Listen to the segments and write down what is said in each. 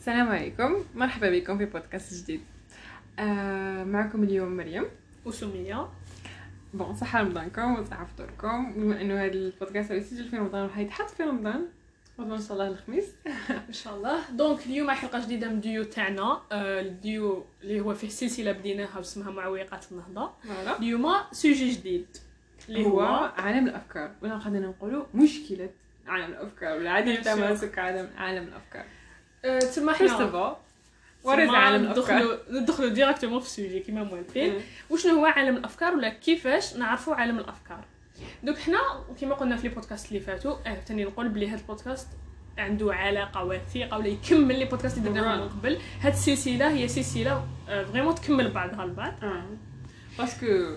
السلام عليكم. مرحبا بكم في بودكاست جديد. آه معكم اليوم مريم. وسمية. bon صحة رمضانكم وصحة فطوركم. بما إنه هذا البودكاست راح يسجل في رمضان وراح يتحط في رمضان. غدوة إن شاء الله الخميس. إن شاء الله. donc اليوم حلقة جديدة من الديو تاعنا. آه، الديو اللي هو فيه سلسلة بديناها واسمها معوقات voilà. اليوم sujet جديد. اللي هو هو عالم الأفكار. ولا قدرنا نقولوا مشكلة عالم الأفكار. ولا عدم. تماسك عالم عالم الأفكار. تسمى first حنا وات تسمى عالم الأفكار. ندخلوا directement في ال sujet كيما موالفين. وشنو هو عالم الأفكار ولا كيفاش نعرفوا عالم الأفكار. دوك حنا كما قلنا في les podcasts اللي فاتوا آه تاني نقول بلي هذا البودكاست عنده علاقة وثيقة ولا يكمل les podcasts اللي درناهم من قبل. هاد السلسلة هي سلسلة vraiment تكمل بعضها البعض. آه. parce que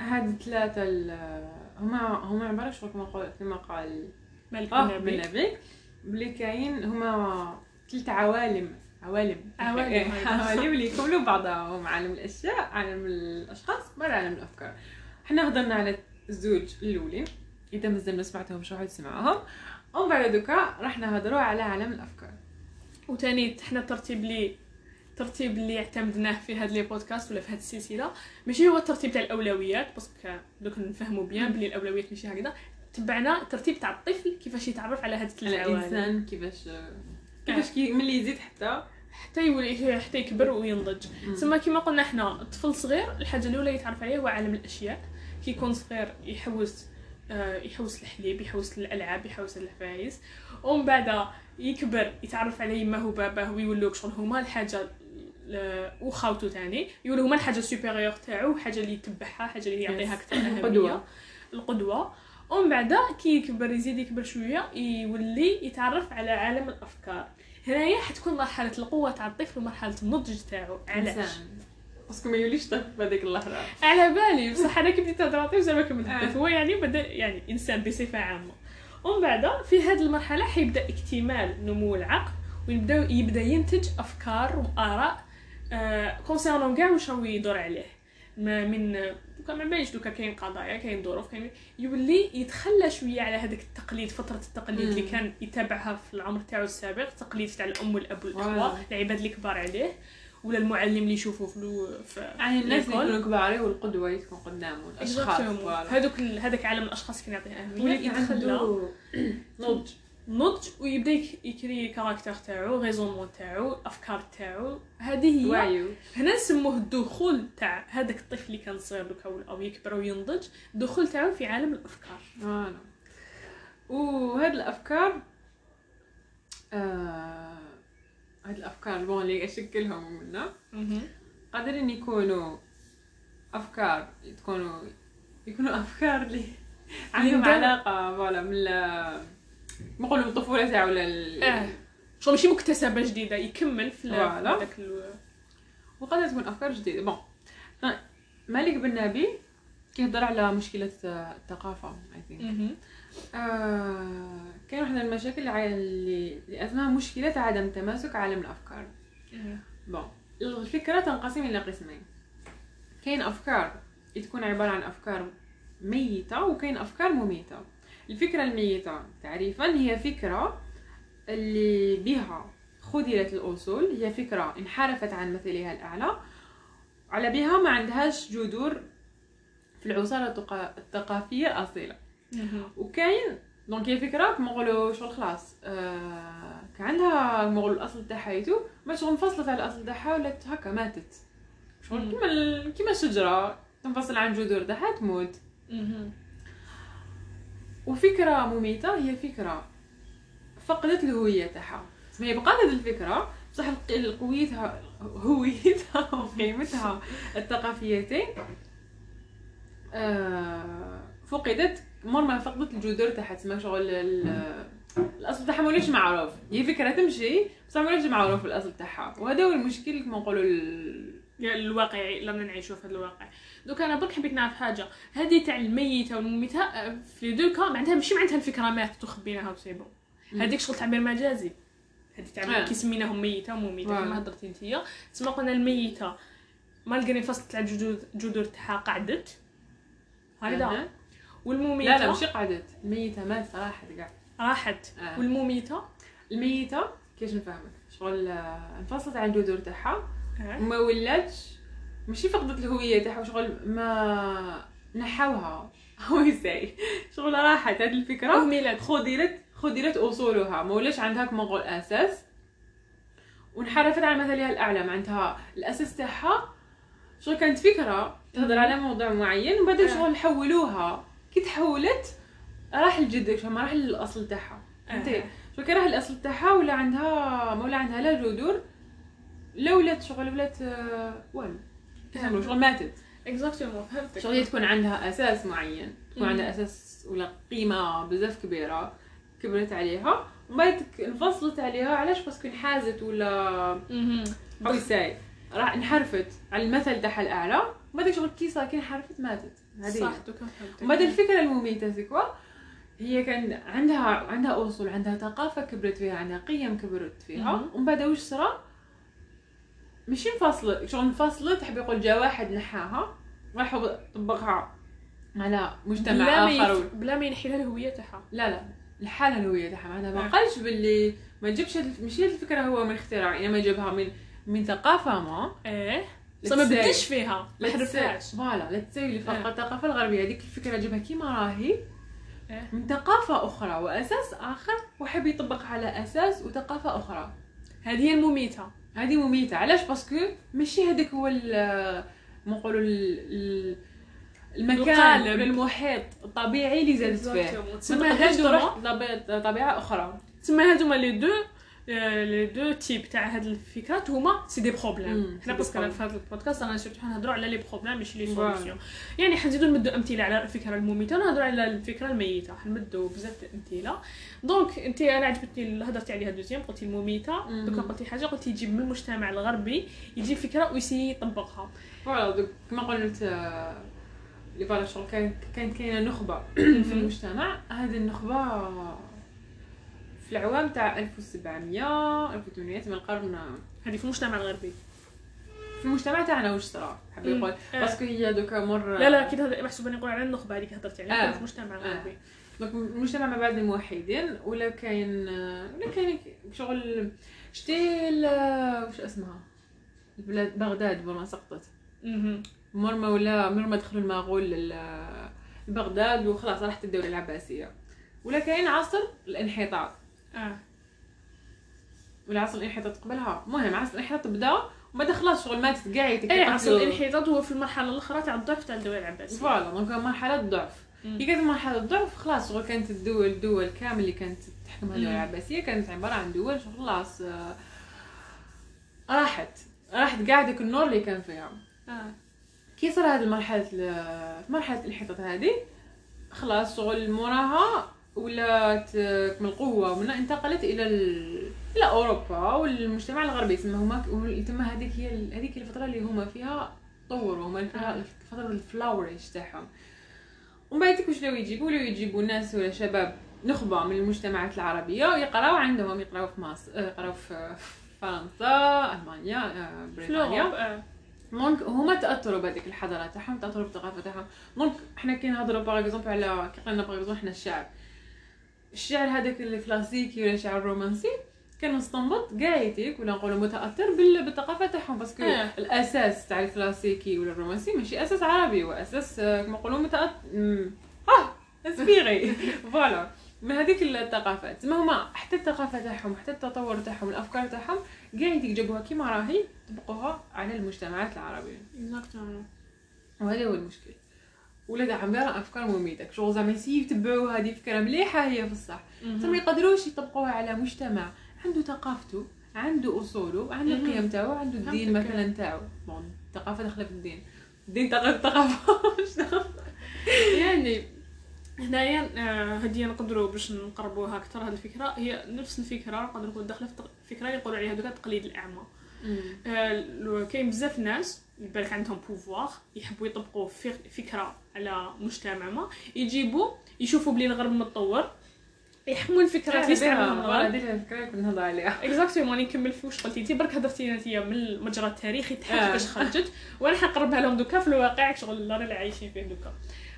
هاد الثلاثة ال- هما هما عبارة شغل كما قال مالك آه النبي بالنبي بلي كاين هما ثلاث عوالم. عوالم. عوالم، إيه،. عوالم اللي يكملوا بعضهم. عالم الأشياء عالم الأشخاص بعد عالم الأفكار. حنا هضرنا على الزوج الاولين إذا مازال ما سمعتهمش روحوا تسمعوهم ومن بعد دوكا راح نهضروا على عالم الأفكار. وتاني حنا الترتيب اللي الترتيب اللي اعتمدناه في هاد les podcasts ولا في هاد السلسلة ماشي هو الترتيب تاع الأولويات parce que دوك نفهموا bien بلي الأولويات ماشي هكذا تبعنا الترتيب تاع الطفل كيفاش يتعرف على هاد الثلاث الإنسان كيفاش كيفاش كي ملي يزيد حتى؟ حتى يولي حتى يكبر وينضج. تسمى كيما قلنا حنا الطفل صغير الحاجة الأولى يتعرف عليها هو عالم الأشياء. كي يكون صغير يحوس آه، يحوس الحليب يحوس الألعاب يحوس العفايس ومن بعد يكبر يتعرف على يماه وباباه ويولوا شغل هما. الحاجة ل- وخاوتو تاني. يولوا هما الحاجة ال supérieure تاعو حاجة اللي يتبعها حاجة اللي يعطيها أكثر أهمية. القدوة. ومن بعد كي يكبر يزيد يكبر شوية يولي يتعرف على عالم الأفكار. هنايا حتكون مرحله القوة تاع الطفل ومرحلة النضج تاعو. علاش؟ parce que ما يوليش طفل بهذيك اللحظة. على بالي بصح أنا كي بديت نهضر طفل زعما كملت آه. هو يعني بدا يعني إنسان بصفة عامة. ومن بعد في هذه المرحلة حيبدأ اكتمال نمو العقل ويبدا يبدأ ينتج أفكار وآراء آه concernant كاع واش راهو يدور عليه. ما من دوكا ما دوكا كاين قضايا كاين ظروف كاين يولي يتخلى شوية على هذاك التقليد فترة التقليد اللي. كان يتابعها في العمر تاعو السابق التقليد تاع الأم والأب. والأخوة العباد اللي كبار عليه ولا المعلم اللي يشوفه في, الو- في يعني الناس اللي. يكونوا كبار والقدوة تكون قدامه الأشخاص هذوك هذاك عالم الأشخاص كان يعطيه أهمية يتخلى نضج نضج ويبدا يك- ي créer ال caractère تاعو raisonnement تاعو الافكار تاعو. هذه هي وعيو. هنا نسموه الدخول تاع هذاك الطفل اللي كان صغير دوكا أو يكبر وينضج الدخول تاعو في عالم الأفكار. voilà وهاد الأفكار آه هاد الأفكار bon اللي أشكلهم منا قادرين يكونوا أفكار تكونوا يكونوا أفكار اللي عندهم علاقة. voilà من نقولوا الطفولة تاعو ولا ال- آه. شغل ماشي مكتسبة جديدة يكمل في. هذاك ال- وقد تكون أفكار جديدة. bon مالك بن نبي كيهضر على مشكلة الثقافة اي. آه كاين واحد من المشاكل اللي اللي اسمها مشكلة عدم تماسك عالم الأفكار. bon الفكرة تنقسم إلى قسمين. كاين أفكار تكون عبارة عن أفكار ميتة وكاين أفكار مميتة. الفكرة الميتة. تعريفا هي فكرة اللي بها خذلت الأصول. هي فكرة انحرفت عن مثلها الأعلى. على بها ما عندهاش جذور في العصارة الثقا- الثقافية الاصيله مهم. وكاين donc هي فكرة كما نقولوا شغل خلاص. آه كان عندها كما نقولوا الأصل تاعها يتو ما شغل انفصلت على الأصل تاعها ولات هكا ماتت. شغل. كيما كيما الشجرة. تنفصل عن جذور تاعها تموت. وفكرة مميتة هي فكرة فقدت الهويه تاعها هي بقات هذه الفكرة بصح قويتها هويتها وقيمتها الثقافيتين آه، فقدت مر ما فقدت الجذور تاعها تسمى شغل ال- الأصل تاعها موليش معروف. هي فكرة تمشي بصح موليش معروف الأصل تاعها. وهذا هو المشكل كما نقولوا ال- يا الواقعي اللي رانا نعيشو في هذا الواقع. دوك أنا برك حبيت نعرف حاجة. هذه تاع الميتة والمميتة آه، في deux cas معناتها ماشي معناتها الفكرة ماتت وخبيناها و c'est bon مم. هذيك شغل تعبير مجازي هذه تعبير آه. كي سميناهم ميته ومميتة. كما هضرتي انتيا تسمى قلنا الميتة. malgré فصلت على الجذور جذور تاعها قعدت. هكذا. والمميتة؟ لا لا ماشي قعدت. الميتة ماتت راحت كاع راحت. آه. والمميتة؟ الميتة كيفاش نفهمك؟ شغل آه، انفصلت عن الجذور تاعها. آه. وما ولاتش ماشي فقدت الهوية تاعها شغل ما نحوها هو يساي. شغل راحت هذه الفكرة. أهملت. خدرت خدرت أصولها. ما ولاش عندها كما نقول أساس. وانحرفت على مثلها الأعلى. معناتها الأساس تاعها شغل كانت فكرة تهضر. على موضوع معين وبعدين آه. شغل حولوها. كي تحولت راح الجد ما راح للأصل تاعها. فهمتي؟ آه. شغل كي راح الاصل تاعها ولا عندها ما ولا عندها لا جذور لا ولات شغل ولات آه، والو. نقولوا شغل ماتت. exactement فهمتك. شغل تكون عندها أساس معين تكون. عندها أساس ولا قيمة بزاف كبيرة كبرت عليها. ومن بعد انفصلت عليها علاش؟ parce que انحازت ولا مهم. أو يساي راح انحرفت على المثل تاعها الأعلى ومن بعد شغل كي صار كي انحرفت ماتت. هذه صح ومن بعد الفكرة المميتة c'est quoi هي كان عندها عندها أصول عندها ثقافة كبرت فيها عندها قيم كبرت فيها. ومن بعد وش صرا؟ ماشي انفصلت شغل انفصلت حب يقول جا واحد نحاها راح طبقها على مجتمع بلا آخر. يف... بلا ما ينحي لها الهويه تاعها لا لا لحالها الهويه تاعها معناها ما آه. قالش باللي ما جابش هاد- ماشي هاد الفكرة هو من اختراع. انما جابها من من ثقافة ما. إيه؟ صار ما. بدش فيها. ما حرفهاش. voilà لا تساوي آه. الثقافة الغربية. هذيك الفكرة جابها كيما راهي. إيه. من ثقافة أخرى وأساس آخر وحب يطبق على أساس وثقافة أخرى. هذه هي المميتة. هذه مميتة علاش parce que ماشي هذاك هو نقولوا ال- ال- المكان. ولا المحيط الطبيعي اللي زادت فيه Exactement. ما تسمى تقدرش هادوما تروح لطبيعة- طبيعة أخرى تسمى هادوما les deux les deux types تاع هاد الفكرات هما c'est des problèmes. حنا parce que. في هذا البودكاست أنا surtout حنهضروا على les problèmes ماشي les. solutions. يعني حنزيدو نمدو أمثلة على الفكرة المميتة ونهضروا على الفكرة الميتة. حنمدو بزاف الامثله donc انت أنا عجبتني اللي هضرتي عليها deuxième قلتي المميتة. مم. دوكا قلتي حاجة قلتي يجيب من المجتمع الغربي يجيب فكرة وي essaye يطبقها. voilà دوك كما قلت آه، اللي voilà شغل كان كانت كاينة نخبة في المجتمع. هذه النخبة في العوام تاع 1700 1800 من القرن هذه في المجتمع الغربي. في المجتمع تاعنا واش صرا حاب. يقول. آه. parce que هي دوكا مر لا لا أكيد هذا محسوب نقول على النخبة هذيك هضرتي عليها آه. في المجتمع الغربي. donc المجتمع ما بعد الموحدين ولا كاين ولا كاين شغل. شتي واش اسمها؟ البلاد بغداد ما سقطت. مر ما ولا مر ما دخلوا المغول لبغداد وخلاص راحت الدولة العباسية. ولا كاين عصر الانحطاط. آه ولا عصر الانحطاط قبلها المهم عصر الانحطاط بدا وما خلاص شغل ماتت كاع يتك- اي عصر. الانحطاط هو في المرحلة الأخرى تاع الضعف تاع الدولة العباسية voilà donc مرحلة ضعف مم. كي كانت مرحلة الضعف خلاص شغل كانت الدول الدول كامل اللي كانت تحكمها الدولة. العباسية كانت عبارة عن دول شغل خلاص آه، راحت راحت كاع داك النور اللي كان فيها آه. كي صار هذه المرحلة مرحلة الانحطاط هذه خلاص شغل موراها ولات من القوه ومن انتقلت إلى ال... إلى أوروبا والمجتمع الغربي. تما هما تما هذيك هي هذيك الفترة اللي هما فيها طوروا. هما فيها. الفترة الفلاوريش تاعهم. ومن بعد واش لو يجيبوا؟ ولاو يجيبوا ناس ولا شباب نخبة من المجتمعات العربية ويقراو عندهم. يقراو في مصر آه، يقراو في فرنسا ألمانيا آه، بريطانيا. l'Europe، آه. donc هما تأثروا بهذيك الحضارة تاعهم تأثروا بالثقافة تاعهم. donc حنا كي نهضروا par exemple على كي قلنا par exemple حنا الشعر الشعر هذاك الكلاسيكي ولا الشعر الرومانسي كان مستنبط كاع يتيك ولا نقولوا متأثر بال- بالثقافة تاعهم parce que آه. الأساس تاع الكلاسيكي ولا الرومانسي ماشي أساس عربي هو أساس آه، كما نقولوا متاثر آه inspiré. voilà. من هذيك الثقافات. تما هما حتى الثقافة تاعهم حتى التطور تاعهم الأفكار تاعهم يديك جابوها كيما راهي طبقوها على المجتمعات العربية. Exactement. وهذا هو المشكل. ولاد عندها افكار مميته. شغل زعما يسيو يتبعوا هذه فكره مليحه هي في الصح. ثم يقدروش يطبقوها على مجتمع. عنده ثقافته عنده أصوله عنده. القيم تاعو عنده الدين. مثلا تاعو. بون الثقافة داخلة في الدين. الدين داخل الثقافة. يعني هنايا آه، هدية نقدروا باش نقربوها أكثر هذه الفكرة. هي نفس الفكرة نقدر نقول داخله في الفكرة اللي يقولوا عليها دوكا تقليد الأعمى. آه، كاين بزاف ناس بالك عندهم pouvoir يحبوا يطبقوا فك- فكرة على مجتمع ما يجيبوا يشوفوا بلي الغرب متطور يحموا الفكرة. اللي يستعملوها الغرب. هذه الفكرة كنت نهضر عليها. exactement راني نكمل في واش قلتي. انت برك هضرتي أنت من المجرى التاريخي تاعها آه. كيفاش خرجت. وأنا حنقربها لهم دوكا في الواقع شغل اللي عايشين فيه دوكا.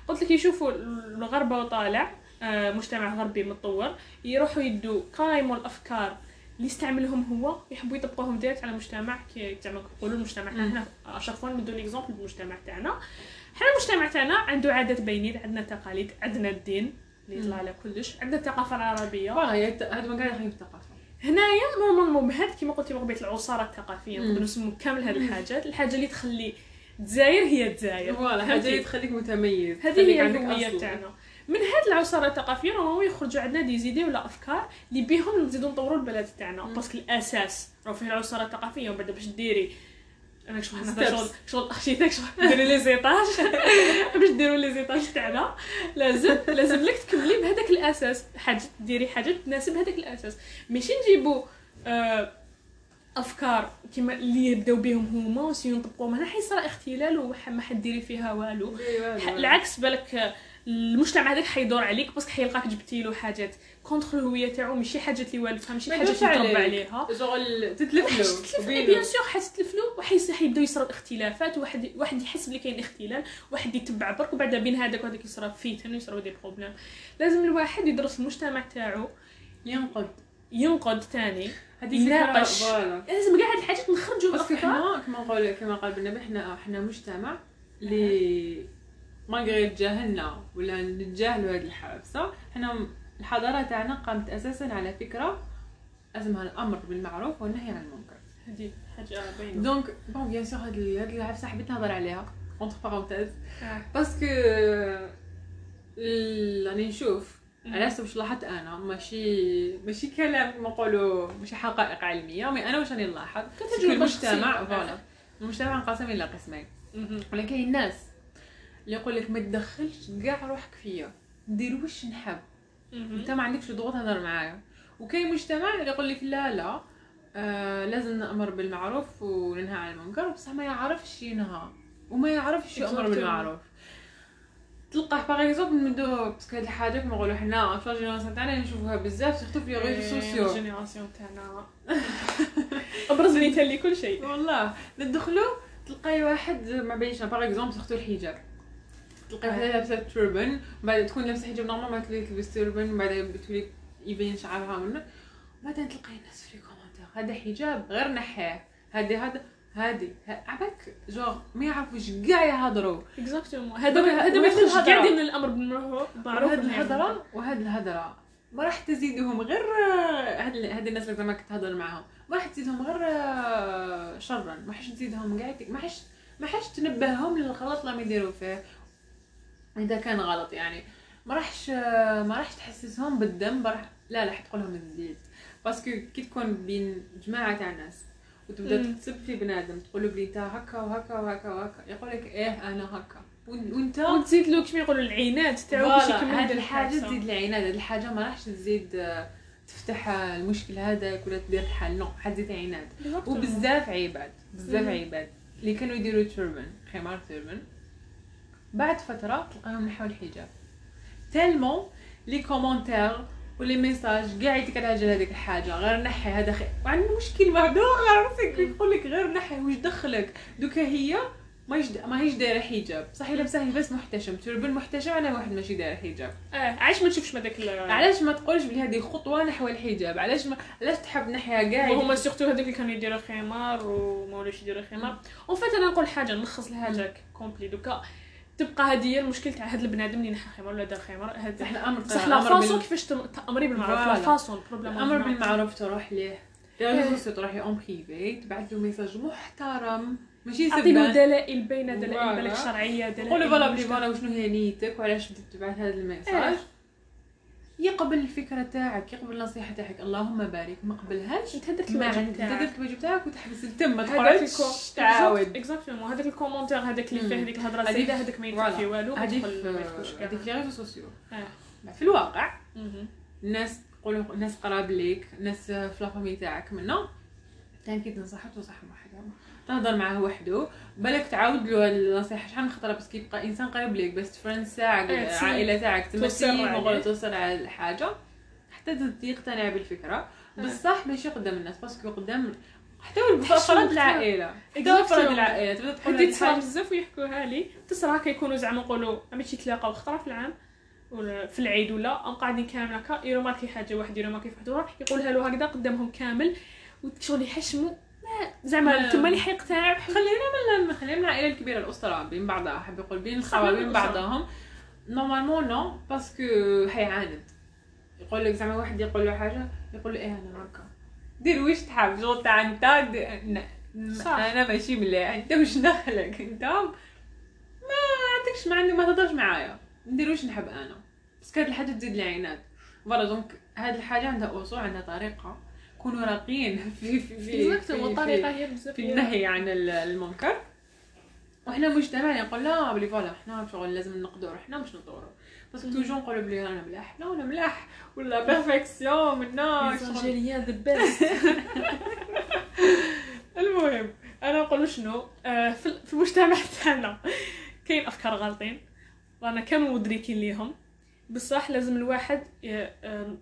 قلت لك يشوفوا الغربه وطالع آه، مجتمع غربي متطور يروحوا يدوا قايموا الأفكار اللي يستعملهم هو يحبوا يطبقوهم direct على مجتمع كي زعما نقولوا المجتمع. تاعنا à chaque fois نمدوا l'exemple بالمجتمع تاعنا حنا المجتمع تاعنا عنده عادات باينين عندنا تقاليد عندنا الدين اللي يطلع على كلش عندنا الثقافة العربية voilà هي الت- هاد ما في الثقافة هنايا normalement بهاد كيما قلتي بغبيت العصارة الثقافية مم. نقدروا نسموا كامل هاد الحاجات الحاجة اللي تخلي الجزائر هي الجزائر voilà حاجة فهمتي؟ اللي تخليك متميز هذه هي الهوية. تاعنا من هاد العصاره الثقافيه normalement يخرجوا عندنا des idées ولا أفكار اللي بيهم نزيدو نطوروا البلد تاعنا. parce que الأساس راه فيه العصاره الثقافيه ومن بعد باش ديري أنا شغل Steps. شغل شغل architecte شغل ديري les étages باش ديروا les étages تاعنا لازم لازم لك تكملي بهذاك الأساس حاجة ديري حاجة تناسب هذاك الأساس ماشي نجيبوا آه أفكار كيما اللي يبداو بهم هما وسيو نطبقوهم هنا حيصير اختلال وما حد ديري فيها والو أيوة. العكس بالك المجتمع هذاك حيدور عليك parce que حيلقاك جبتي له حاجات contre الهويه تاعو ماشي حاجات اللي والفها ماشي ما حاجات اللي تربى. عليها. شغل تتلف له. bien sûr حتتلف له وحيصير حيبداو يصراو اختلافات واحد واحد يحس بلي كاين اختلال واحد يتبع برك وبعد بين هذاك وهذاك يصرا فيتن ويصراو des problèmes. لازم الواحد يدرس المجتمع تاعو. ينقد. ينقد تاني. هذه يناقش. لازم كاع هاد الحاجات نخرجوا parce que حنا كما نقول كما قال بن نبي حنا حنا مجتمع اللي malgré تجاهلنا ولا نتجاهلوا هذه الحادثة. حنا الحضارة تاعنا قامت أساسا على فكرة أسمها الأمر بالمعروف والنهي عن المنكر. هذه حاجة باينة. donc bon bien sûr هاد ال- هاد العفسة حبيت نهضر عليها entre parenthèses. parce que راني نشوف على حسب واش لاحظت أنا؟ ماشي ماشي كلام نقولوا ماشي حقائق علمية مي أنا واش راني نلاحظ؟ المجتمع. فوالا. المجتمع انقسم إلى قسمين. ولا كاين ناس اللي يقول لك ما تدخلش كاع روحك فيا. ندير واش نحب. انت ما عندكش ضغوط تهضر معايا. وكاين مجتمع اللي يقول لك لا لا آه لازم نأمر بالمعروف وننهى عن المنكر بصح ما يعرفش ينهى وما يعرفش يأمر Exactement. بالمعروف. تلقاه par exemple منذ parce que هاد الحاجة نقولوا حنا في ال génération تاعنا نشوفوها بزاف surtout في les réseaux sociaux ال génération تاعنا. أبرز مثال لكل شيء. والله ندخلوا تلقاي واحد ما بينش par exemple surtout الحجاب. وحده لابسة turban بعد تكون لابسة حجاب normal بعد تولي تلبس turban بعد تولي يبين شعرها منه بعدين تلقاي الناس في commentaire هذا حجاب غير نحيه هذه هذا هذه عباك جوغ ما يعرفوش كاع يهضروا. exactement هذا هذا ما يخرجش. كاع من الامر بالمعروف وهاد الهضره وهاد الهضرة ما راح تزيدهم غير هاد هاد الناس اللي زعما كتهضر معاهم. ما راح تزيدهم غير شرا. ما حش تزيدهم كاع ما حش ما حش تنبههم للغلط اللي يديروا فيه. إذا كان غلط يعني. ما راحش ما راحش تحسسهم بالذنب راح لا لا حتقول لهم تزيد parce que كي تكون بين جماعة تاع ناس وتبدا. تسب في بنادم تقول له بلي انت هكا وهكا وهكا وهكا يقول لك إيه أنا هكا. وإنت؟ وتزيد له كيما يقولوا العينات تاعو باش يكمل الحاجة تزيد العناد هاد الحاجة ما راحش تزيد آه، تفتح آه، المشكل هذاك ولا تدير حل. non حتزيد عناد. وبزاف عباد بزاف. عباد. اللي كانوا يديروا turban خمار turban بعد فترة تلقاهم نحو الحجاب. tellement les commentaires و les messages كاع يعطيك على هذيك الحاجة غير نحي هذا خير وعندنا مشكل مهدوغ عرفتك يقول لك غير نحي واش دخلك. دوكا هي ما يجد... ما هيش دايرة حجاب. صح هي لابسه بس محتشم. turban محتشم أنا واحد ماشي دايرة حجاب. آه عايش ما تشوفش ما داك ال- علاش ما تقولش بلي هذه خطوة نحو الحجاب؟ علاش ما علاش تحب نحيها كاع وهما surtout هذوك اللي كانوا يديروا خمار وما ولاش يديروا خمار. en fait أنا نقول حاجة نلخص الحاجة complète دوكا تبقى هذه هي المشكل تاع هذا البنادم اللي نحى خمار ولا دار خمار هذا صح الامر صح لا الأمر façon بال- كيفاش تامري بالمعروف لا voilà. façon problème الامر بالمعروف تروح les réseaux sociaux تروحي en privé تبعث له message محترم. ماشي اعطي سبان دلائل باينه دلائل. بالك شرعية دلائل قولي voilà بلي voilà وشنو هي نيتك؟ وعلاش بديت تبعث هذا ال message؟ إيه. يقبل الفكرة تاعك يقبل النصيحة تاعك. اللهم بارك. ما قبلهاش أنت درت ما الواجب تاعك. درت الواجب تاعك وتحبس التم ما تقعدش. تعاود. exactement هذاك ال commentaire هذاك اللي فيه. هذيك الهضرة زايده هذاك ما. فيه والو يدخل في كاع هذيك les réseaux sociaux. في الواقع. الناس تقولوا ناس قراب ليك ناس في la famille تاعك منا كان كي تنصحك تنصح وحده تهضر معاه وحده. بالك تعاود له النصيحة شحال من خطرة؟ بس كيبقى إنسان قريب ليك بس friends تاعك إيه، تسي- العائله تاعك. نقول توصل على الحاجة حتى يقتنع بالفكرة. بصح ماشي قدام الناس parce que قدام حتى كثير. العائلة. حتى. افراد العائلة تبدأ تقول تصرا الحاجة- بزاف ويحكوها لي. تصرا كيكونوا زعما نقولوا عم شي تلاقاو خطرة في العام؟ ولا في العيد ولا؟ هم قاعدين كامل هكا؟ ي remarquer حاجة واحد ي remarquer في واحد يقولها له هكذا قدامهم كامل. وشغل يحشموا زعما ما- تما اللي حيقتنع بح- خلينا من خلينا من العائلة الكبيرة الأسرة بين بعضها. حاب يقول بين الخوال بين. بعضهم. normalement non parce que حيعاند يقول لك زعما واحد يقول له حاجة يقول له إيه أنا هكا. دير واش تحب شغل تاع أنت. أنا ماشي مليح. أنت واش دخلك أنت ما عندكش ما ما تهضرش معايا. ندير واش نحب أنا. بس هاد الحاجة تزيد العناد voilà donc هاد الحاجة عندها أصول عندها طريقة. كونوا راقيين في في في, في, في, النهي عن ال- المنكر. وحنا مجتمع يقول لا بلي voilà حنا شغل لازم نقدروا روحنا باش نطوروا بس مم. toujours نقولوا بلي أنا ملاح لا أنا ملاح ولا perfection منا Algériens the best. المهم أنا نقول شنو؟ آه، في في المجتمع تاعنا كاين أفكار غالطين رانا كامل مدركين ليهم. بصح لازم الواحد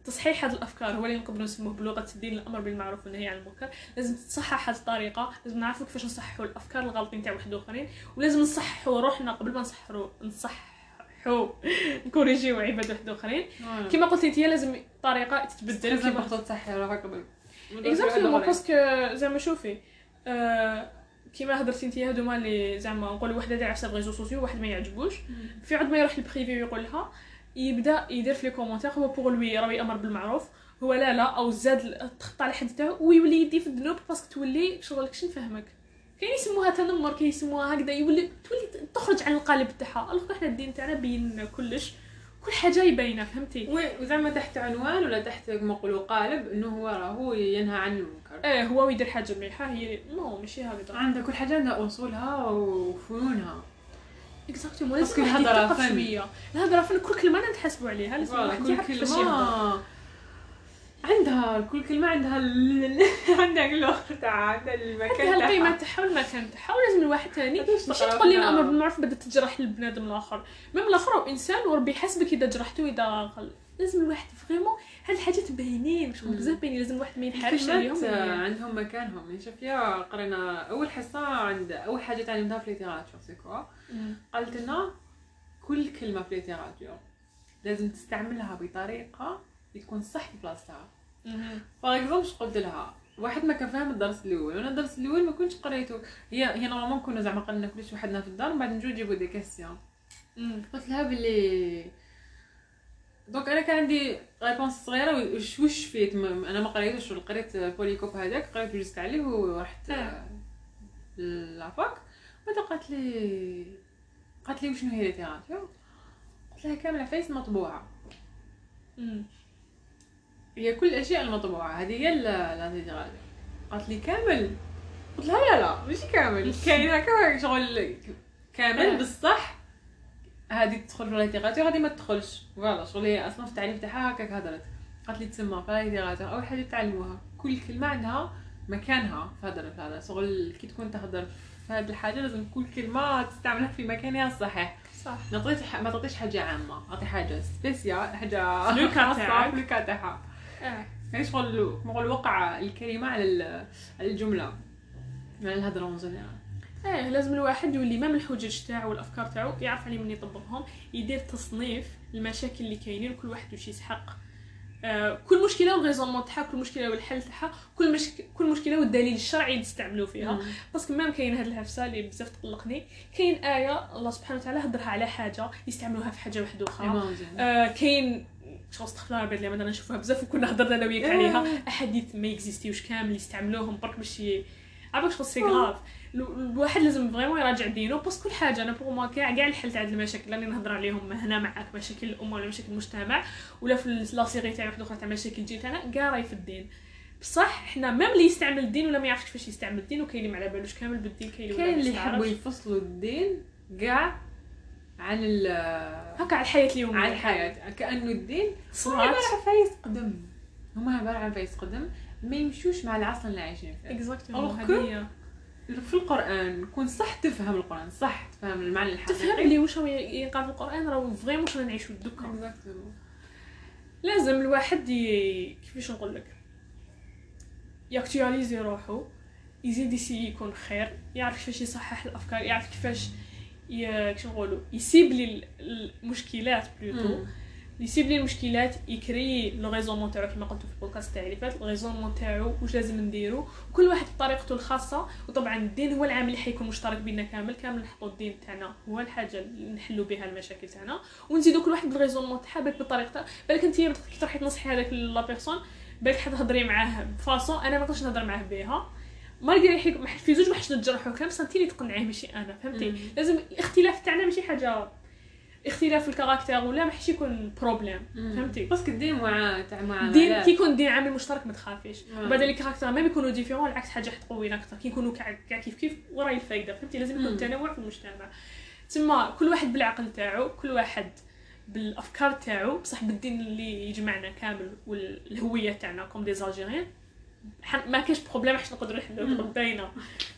تصحيح هذه الأفكار هو اللي نقدروا نسموه بلغة الدين الأمر بالمعروف والنهي عن المنكر. لازم تتصحح هذه الطريقة لازم نعرفوا كيفاش نصححوا الأفكار الغالطين تاع واحد آخرين ولازم نصححوا روحنا قبل ما نصححوا نصححوا نكوريجيو عباد واحد آخرين. كما قلت أنت لازم طريقة تتبدل. تحط تصحي روحك قبل exactement parce que زعما شوفي آه كيما هضرتي أنت هادوما اللي زعما نقولوا وحدة دايره في ال réseaux sociaux واحد ما يعجبوش. فعوض ما يروح لل privé ويقول لها يبدا يدير في les commentaires هو pour lui راه يأمر بالمعروف. هو لا لا هو زاد تخطى على حد تاعو ويولي يدي في الذنوب parce que تولي شغل كش نفهمك؟ كاين يسموها تنمر كاين يسموها هكذا يولي تولي تخرج عن القالب تاعها. alors حنا الدين تاعنا بين كلش. كل حاجة يبينها فهمتي؟ وزعما تحت عنوان ولا تحت كما نقولوا قالب إنه هو راهو ينهى عن المنكر؟ إيه هو يدير حاجة مليحة هي non ماشي هكذا. عندها كل حاجة عندها أصولها وفنونها. exactement لازم فن. شوية الهضره فن كل كلمه نتحاسبوا عليها لازم كل كلمه عندها كل كلمة عندها ال... عندها اللغة تاع عندها المكان عندها القيمه تاعها والمكان تاعها ولازم الواحد ثاني ماشي تقول لي؟ الامر بالمعروف بدا تجرح البنادم الآخر même الآخر هو إنسان وربي يحاسبك إذا جرحته واذا غل... لازم الواحد vraiment هاد الحاجات باينين شغل. بزاف باينين لازم الواحد ما ينحرفش عليهم. عندهم مكانهم يعني شوفيا قرينا أول حصة عند أول حاجة تعلمتها في littérature c'est quoi. قالت لنا كل كلمة في littérature لازم تستعملها بطريقة تكون صح في بلاصتها par exemple قلت لها. واحد ما كان فاهم الدرس الأول وأنا الدرس الأول ما كنتش قريته. هي هي normalement كنا زعما قلنا كلش وحدنا في الدار من بعد نجو نجيبو des questions مم. قلت لها باللي donc أنا كان عندي réponse صغيرة وش وش vite أنا ما قريتوش قريت polycope هذاك قريت juste عليه ورحت آه. la fac. بعد قالت لي قالت لي وشنو هي littérature قلت لها كامل عفايس مطبوعة. هي كل الأشياء المطبوعة. هذه هي ال- la littérature قالت لي كامل. قلت لها لا لا ماشي كامل. كاين هكا شغل كامل آه. بصح. هذه تدخل في littérature هذه ما تدخلش. voilà شغل هي أصلا في التعريف تاعها هكاك هضرت قالت لي تسمى في littérature أول حاجة تعلموها. كل كلمة عندها مكانها في هذا. في هذا شغل كي تكون تهضر في هذه الحاجة لازم كل كلمة تستعملها في مكانها الصحيح. صح. ما تعطيش ح- ما تعطيش حاجة عامة. أعطي حاجة spéciale حاجة. في le cas تاعها. يعني شغل نقول وقع الكلمة على ال- على الجملة؟ على الهضره en général إيه لازم الواحد يولي ما من الحجج تاعو والأفكار تاعو يعرف عليه من يطبقهم يدير تصنيف المشاكل اللي كاينين وكل واحد واش يسحق. آه كل مشكلة وال raisonnement تاعها كل مشكلة والحل تاعها كل مشك... كل مشكلة والدليل الشرعي اللي تستعملوا فيها parce que même كاين هاد العفسه اللي بزاف تقلقني. كاين آية الله سبحانه وتعالى هضرها على حاجة يستعملوها في حاجة واحدة أخرى. آه كاين شغل استغفر الله العظيم مثلا نشوفها بزاف وكنا هضرنا أنا وياك عليها. أحاديث ما existiوش كامل يستعملوهم برك باش عارفه شغل c'est grave الواحد لازم vraiment يراجع دينه بس كل حاجة. أنا pour moi كاع كاع الحل تاع هاد المشاكل راني نهضر عليهم هنا معاك مشاكل الامه ولا مشاكل المجتمع ولا في la série تاعي واحدة أخرى تاع مشاكل الجيل تاعنا كاع راهي في الدين. بصح حنا même اللي يستعمل الدين ولا ما يعرفش كيفاش يستعمل الدين وكاين اللي ما على بالوش كامل بالدين كاين اللي كاين اللي يحبوا. يفصلوا الدين كاع عن ال هكا على الحياة اليومية. عن الحياة. كأنه الدين هما عبارة عن فايس قدم. هما عبارة عن فايس قدم. ما يمشوش مع العصر اللي عايشين فيه. هذه في القرآن كون صح تفهم القرآن صح تفهم المعنى الحقيقي. تفهم اللي واش هو يقال في القرآن راه فريمون واش نعيشو دوكا. لازم الواحد ي... كيفاش نقول لك؟ ياكتواليزي روحو. يزيد يسي يكون خير يعرف كيفاش يصحح الأفكار يعرف كيفاش ي... كيفاش نقولوا يcibler ال- المشكلات plutôt مم. يcibler المشكلات يcréer le raisonnement تاعو كما قلت في البودكاست تاعي اللي فات. ال raisonnement تاعو واش لازم نديرو؟ وكل واحد بطريقته الخاصة. وطبعا الدين هو العامل اللي حيكون مشترك بيننا كامل. كامل نحطوا الدين تاعنا هو الحاجة اللي نحلوا بها المشاكل تاعنا. ونزيدو كل واحد بال raisonnement تاعها بالك بطريقته بالك انت كي تروحي تنصحي هذاك la personne بالك حتهضري معاه ب façon أنا ما نقدرش نهضر معاه بها. malgré حيك في زوج ما حش نتجرحوا انت اللي تقنعيه؟ ماشي أنا فهمتي؟ مم. لازم الاختلاف تاعنا ماشي حاجة اختلاف ال caractère ولا ما حش يكون problème فهمتي؟ parce que الدين مع تاع معاملات الدين كي يكون الدين عامل مشترك ما تخافيش. وبعد les caractères ما يكونوا différents العكس حاجة تقوينا أكثر كي يكونوا كاع كيف كيف وراي الفايدة فهمتي؟ لازم يكون. تنوع في المجتمع. تما كل واحد بالعقل تاعو كل واحد بالأفكار تاعو بصح بالدين اللي يجمعنا كامل والهوية تاعنا comme des Algériens ما كاش problème حش نقدروا نحلوا مم. باينه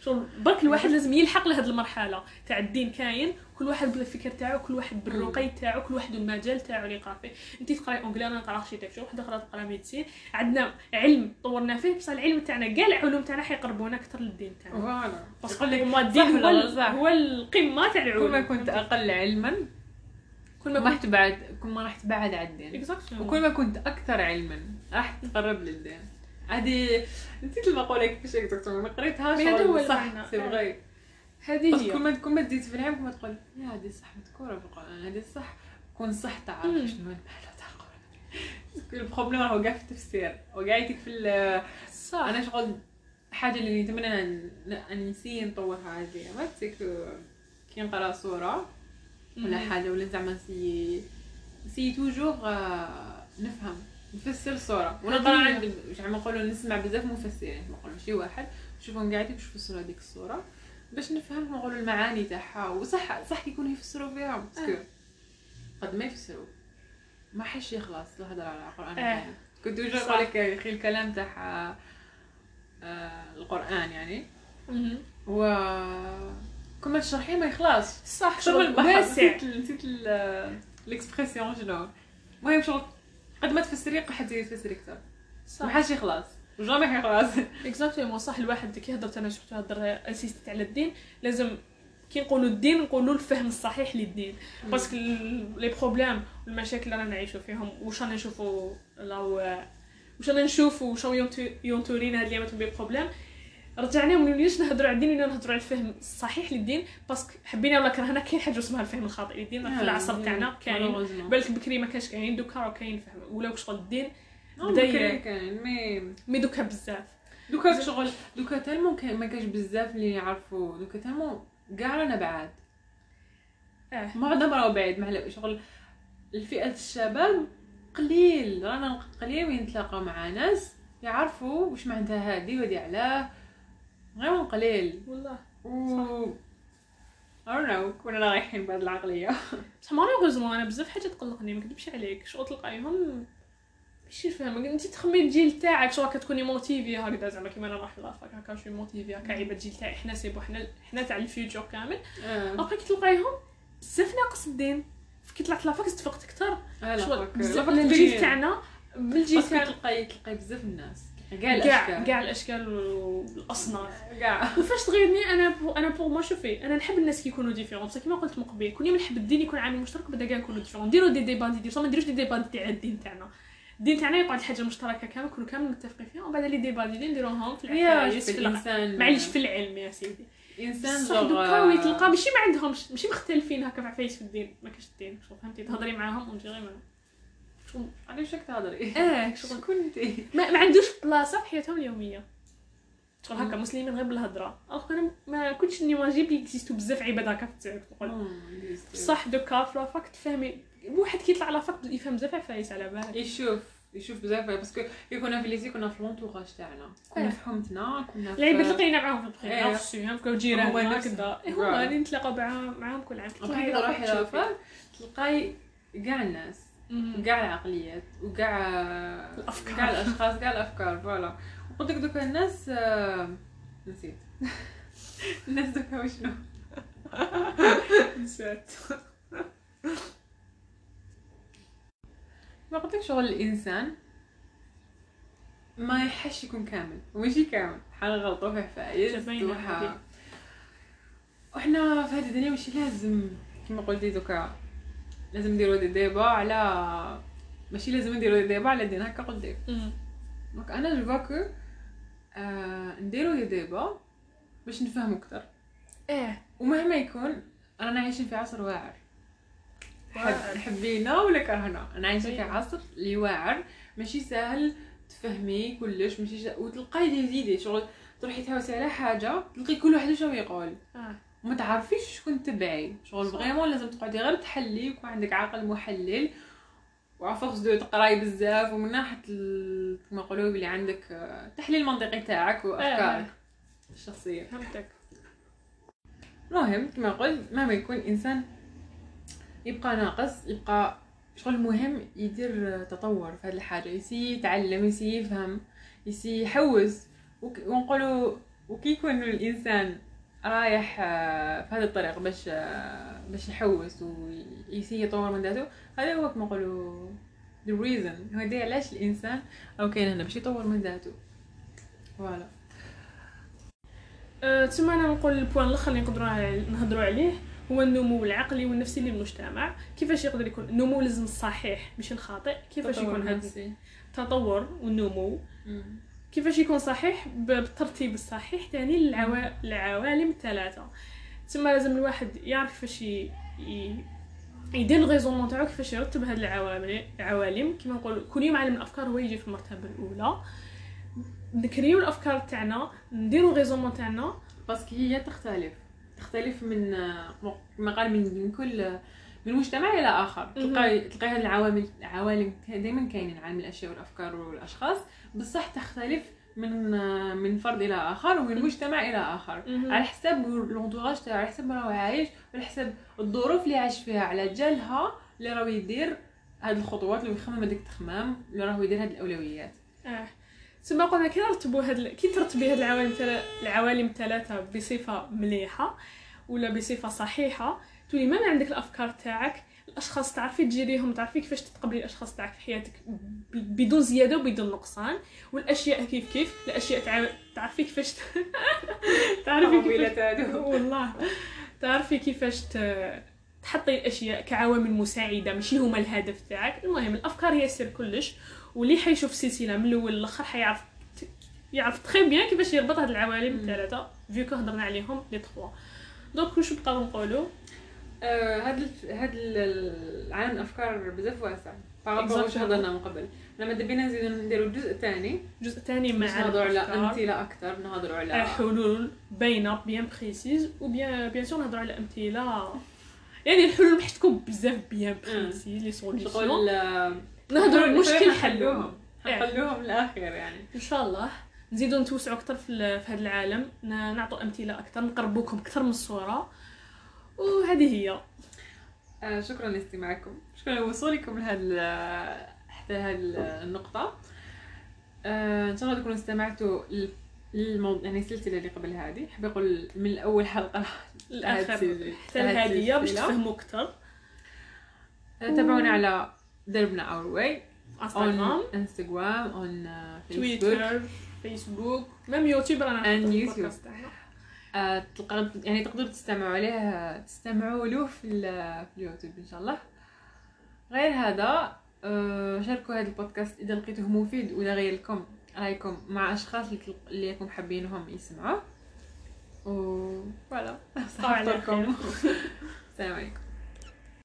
شغل برك الواحد لازم يلحق لهاد المرحلة تاع الدين كاين كل واحد بالفكر تاعو كل واحد بالرقي تاعو كل واحد المجال تاعو اللي يقرا فيه انت تقراي anglais أنا نقرا architecture وحدة أخرى تقرا médecine عندنا علم طورنا فيه بصح العلم تاعنا كاع العلوم تاعنا حيقربونا أكثر للدين تاعنا. voilà. parce que هما الدين هو صح؟ هو القمة تاع كل العلوم ما كنت أقل علما كل ما ما راح كنت تبعد كل ما راح تبعد عن الدين. وكل ما كنت أكثر علما راح تقرب للدين. هذه نسيت المقولة كيفاش هيك دكتور أنا قريتها mais هذا شغل هو صح. c'est vrai هذه بس كل هي ما كل ما تزيد في العلم كل ما تقول لا هذه صح مذكورة في القرآن هذه صح. كون صح تعرف مم. شنو المعنى تاع القرآن. ال problème راهو كاع في التفسير. وقاعدتك في ال- صح. أنا شغل حاجة اللي نتمنى أن أن نسي نطورها هذه. ما تسيك كي نقرأ صوره ولا مم. حاجة ولا زعما نسي نسي toujours آه، نفهم. نفسر الصورة ونقرا هذه هي. عند زعما نقولوا نسمع بزاف مفسرين نقولوا ماشي واحد نشوفهم قاعدين باش يفسروا هذيك الصورة باش نفهم نقولوا المعاني تاعها وصح صح كيكونوا يفسروا فيها parce que آه. قد ما يفسروا ما حش يخلص الهضرة على القرآن آه. كنت صح. نقول لك يا أخي الكلام تاع آه، القرآن يعني. و كل ما تشرحيه ما يخلص صح شغل واسع نسيت نسيت ال- ال expression شنو المهم شغل قد ما تفسري قد تفسري أكثر ما صح. حاش يخلص. jamais حيخلص exactement صح. الواحد كي هضرت أنا شفت هضر insistيت على الدين. لازم كي نقولوا الدين نقولوا الفهم الصحيح للدين. parce que les problèmes والمشاكل اللي رانا نعيشوا فيهم واش رانا نشوفوا راهو واش رانا نشوفوا واش ينتورينا هاد الايامات les problèmes رجعنا وما نوليش نهضروا على الدين ولا نهضروا على الفهم الصحيح للدين. parce que حبينا ولا كرهنا كاين حاجة اسمها الفهم الخاطئ للدين. في العصر تاعنا كاين. بالك بكري ما كانش كاين. دوكا راه كاين فهم. ولا شغل الدين بدا بدا كان مي مي دوكا بزاف. دوكا شغل دوكا tellement ما كانش بزاف اللي يعرفوا دوكا tellement كاع رانا بعاد. آه. معظم راهو بعيد. مع شغل الفئة الشباب قليل. رانا قليل وين نتلاقى مع ناس يعرفوا واش معناتها هادي وهادي علاه. غير قليل. والله. و know. كنا رايحين بهاد العقلية. بصح malheureusement أنا بزاف حاجات تقلقني ما نكذبش عليك. شغل تلقايهم ماشي فاهمة إنت تخمي الجيل تاعك شغل كتكوني motivée هكذا زعما كيما أنا راح la fac هكا شوي motivée هكا عيبه الجيل تاعي. حنا سيبو حنا حنا تاع ال future كامل. آه. ابخي كي تلقايهم بزاف ناقص الدين. كي طلعت la fac استفقت أكثر. آه، شغل بزاف الجيل. تاعنا بالجيل تاعنا. تلقاي تلقاي بزاف الناس. كاع كاع الأشكال. كاع الأشكال والأصناف. كاع وفاش تغيرني أنا pour أنا pour ما شوفي أنا نحب الناس كيكونوا différents بصح كيما قلت من قبل كل يوم نحب الدين يكون عامل مشترك بدا كاع نكونوا différents نديروا des débats نديروا ما نديروش دي ديبا تاع الدين تاعنا. الدين تاعنا يقعد حاجة مشتركة كامل كلنا كامل متفقين فيها ومن بعد les débats ديالي نديروهم في العفايس في الانسان معليش في العلم يا سيدي. إنسان صح دوكا oui تلقى ماشي ما عندهمش ماشي مختلفين هكا في عفايس في الدين. ما كاش الدين شغل فهمتي؟ تهضري معاهم ونجي غير معاهم. شغل علاش راك تهضري؟ آه شغل شغل كنتي؟ ما, ما عندوش بلاصة في حياتهم اليومية. شغل هكا مسلمين غير بالهضرة. alors أنا ما كنتش نيماجي بلي existو بزاف عباد هكا في التعرف نقول صح دوكا في la fac تفهمي واحد كيطلع la fac يفهم بزاف عفايس على بالك. يشوف يشوف بزاف parce que كي كنا في lycée كنا في l'entourage تاعنا. كنا آه. في حومتنا كنا في العيبات تلقينا معاهم في إيه. البخير نفس الشيء هكا جيران هما. إيه،. هما اللي نتلاقاو معاهم كل عام. بقيت تروحي la fac تلقاي كاع الناس. مم. كاع العقليات وكاع الأفكار. كاع الأشخاص كاع الأفكار voilà. وقلت لك دوكا الناس آه، نسيت. الناس دوكا وشنو؟ نسيت. ما قلت لك شغل الإنسان ما يحش يكون كامل. وماشي كامل. حنغلطوا في حفايس تبين وح... هذه. وحنا في هذه الدنيا ماشي لازم. كما قلتي دوكا لازم نديرو دي ديبا على ماشي لازم نديرو débat على دين هكا قدام. donc أنا جو كو آه نديرو دي ديبا باش نفهمو أكثر إيه ومهما يكون رانا عايشين في عصر واعر واعر. حب حبينا ولا كرهنا أنا عايشين في أيوة. عصر اللي واعر ماشي ساهل تفهمي كلش ماشي. وتلقاي دي زيدي شغل تروحي تهوسي على حاجة تلقي كل واحد شنو يقول آه وما تعرفيش شكون تبعي شغل. vraiment لازم تقعدي غير تحلي ويكون عندك عقل محلل. و à force de تقراي بزاف. ومن ناحية كما نقولوا بلي عندك آه، تحليل منطقي تاعك وأفكارك. الشخصية. فهمتك. المهم كما قلت مهما يكون إنسان يبقى ناقص يبقى شغل مهم يدير تطور في هذه الحاجة. يسي يتعلم يسي يفهم يسي يحوز. وك- ونقولوا وكي يكون الإنسان رايح آه، في هذا الطريق باش آه، باش يحوس ويسي يطور من ذاته. هذا هو كما نقولوا the reason. هذا علاش الإنسان أو كاين هنا باش يطور من ذاته. voilà. أه، تما أنا نقول ال point الأخر اللي نقدروا نهضروا عليه هو النمو العقلي والنفسي للمجتمع. كيفاش يقدر يكون النمو لازم الصحيح مش الخاطئ كيفاش يكون هذا. التطور والنمو. مم. كيفاش يكون صحيح بالترتيب الصحيح تاني للعوا... العوالم الثلاثة. تما لازم الواحد يعرف كيفاش ي... ي... يدير ال raisonnement تاعو كيفاش يرتب هاد العوالم العوالم. كيما نقول كل يوم عالم الأفكار هو يجي في المرتبة الأولى. نcréيو الأفكار تاعنا نديرو ال raisonnement تاعنا. parce que هي تختلف. تختلف من كما قال من كل من مجتمع إلى آخر. تلقاي تلقاي هاد العوامل العوالم دائما كاينين عالم الأشياء والأفكار والأشخاص. بصح تختلف من من فرد إلى آخر ومن. مجتمع إلى آخر. على حساب لونتوراج تاعو على حساب راهو عايش على حساب الظروف اللي عايش فيها على جالها اللي راهو يدير هاد الخطوات اللي يخمم هذيك التخمام اللي راهو يدير هاد الأولويات آه تما قلنا كي نرتبوا هاد ال- كي ترتبي هاد العوالم تلا... العوالم الثلاثه بصفة مليحة ولا بصفة صحيحة تولي ما عندك الأفكار تاعك الأشخاص تعرفي تجيريهم تعرفي كيفاش تتقبلي الأشخاص تاعك في حياتك بدون زيادة وبدون نقصان. والأشياء كيف كيف الأشياء تع... تعرفي كيفاش. تعرفي كيفاش والله. تعرفي كيفاش ت... تحطي الأشياء كعوامل مساعدة ماشي هما الهدف تاعك. المهم الأفكار هي سر كلش. واللي حيشوف السلسلة من الأول للآخر حيعرف يعرف très bien كيفاش يربط هاد العوالم. الثلاثه فيو هضرنا عليهم les trois donc واش بقاو نقولوا؟ آه، هاد الف- هاد ال- العالم الأفكار بزاف واسع. par rapport واش. هضرنا من قبل. لما دبينا نزيدو نديرو الجزء الثاني جزء ثاني مع نهضروا على. أمثلة أكثر نهضروا على حلول باينه bien précises و bien bien sûr نهضروا على أمثلة. يعني الحلول تكون بزاف bien précises les solutions نهضروا المشكل حلوهم حلوهم للآخر يعني. إن شاء الله. نزيدو نتوسعوا أكثر في هذا العالم. ن- نعطوا أمثلة أكثر نقربوكم أكثر من الصورة. وهذه هي. آه، شكرا لاستماعكم. شكرا لوصولكم لهذا حتى هذه النقطة. آه، إن شاء الله تكونوا استمعتوا للموضوع يعني السلسله اللي قبل هذه. حاب أقول من اول حلقة الآخر هاد حتى الهديه باش. تفهموا أكثر آه، تابعونا على دربنا Our Way Instagram uh, Facebook. Twitter Facebook ميم يوتيوب رانا And نحطوا يعني تقدروا تستمعوا عليه تستمعوا له في, في اليوتيوب إن شاء الله. غير هذا آه، شاركوا هذا البودكاست إذا لقيتوه مفيد ولا غير لكم رأيكم مع أشخاص اللي يكون حابينهم يسمعوه و فوالا. خير. السلام عليكم.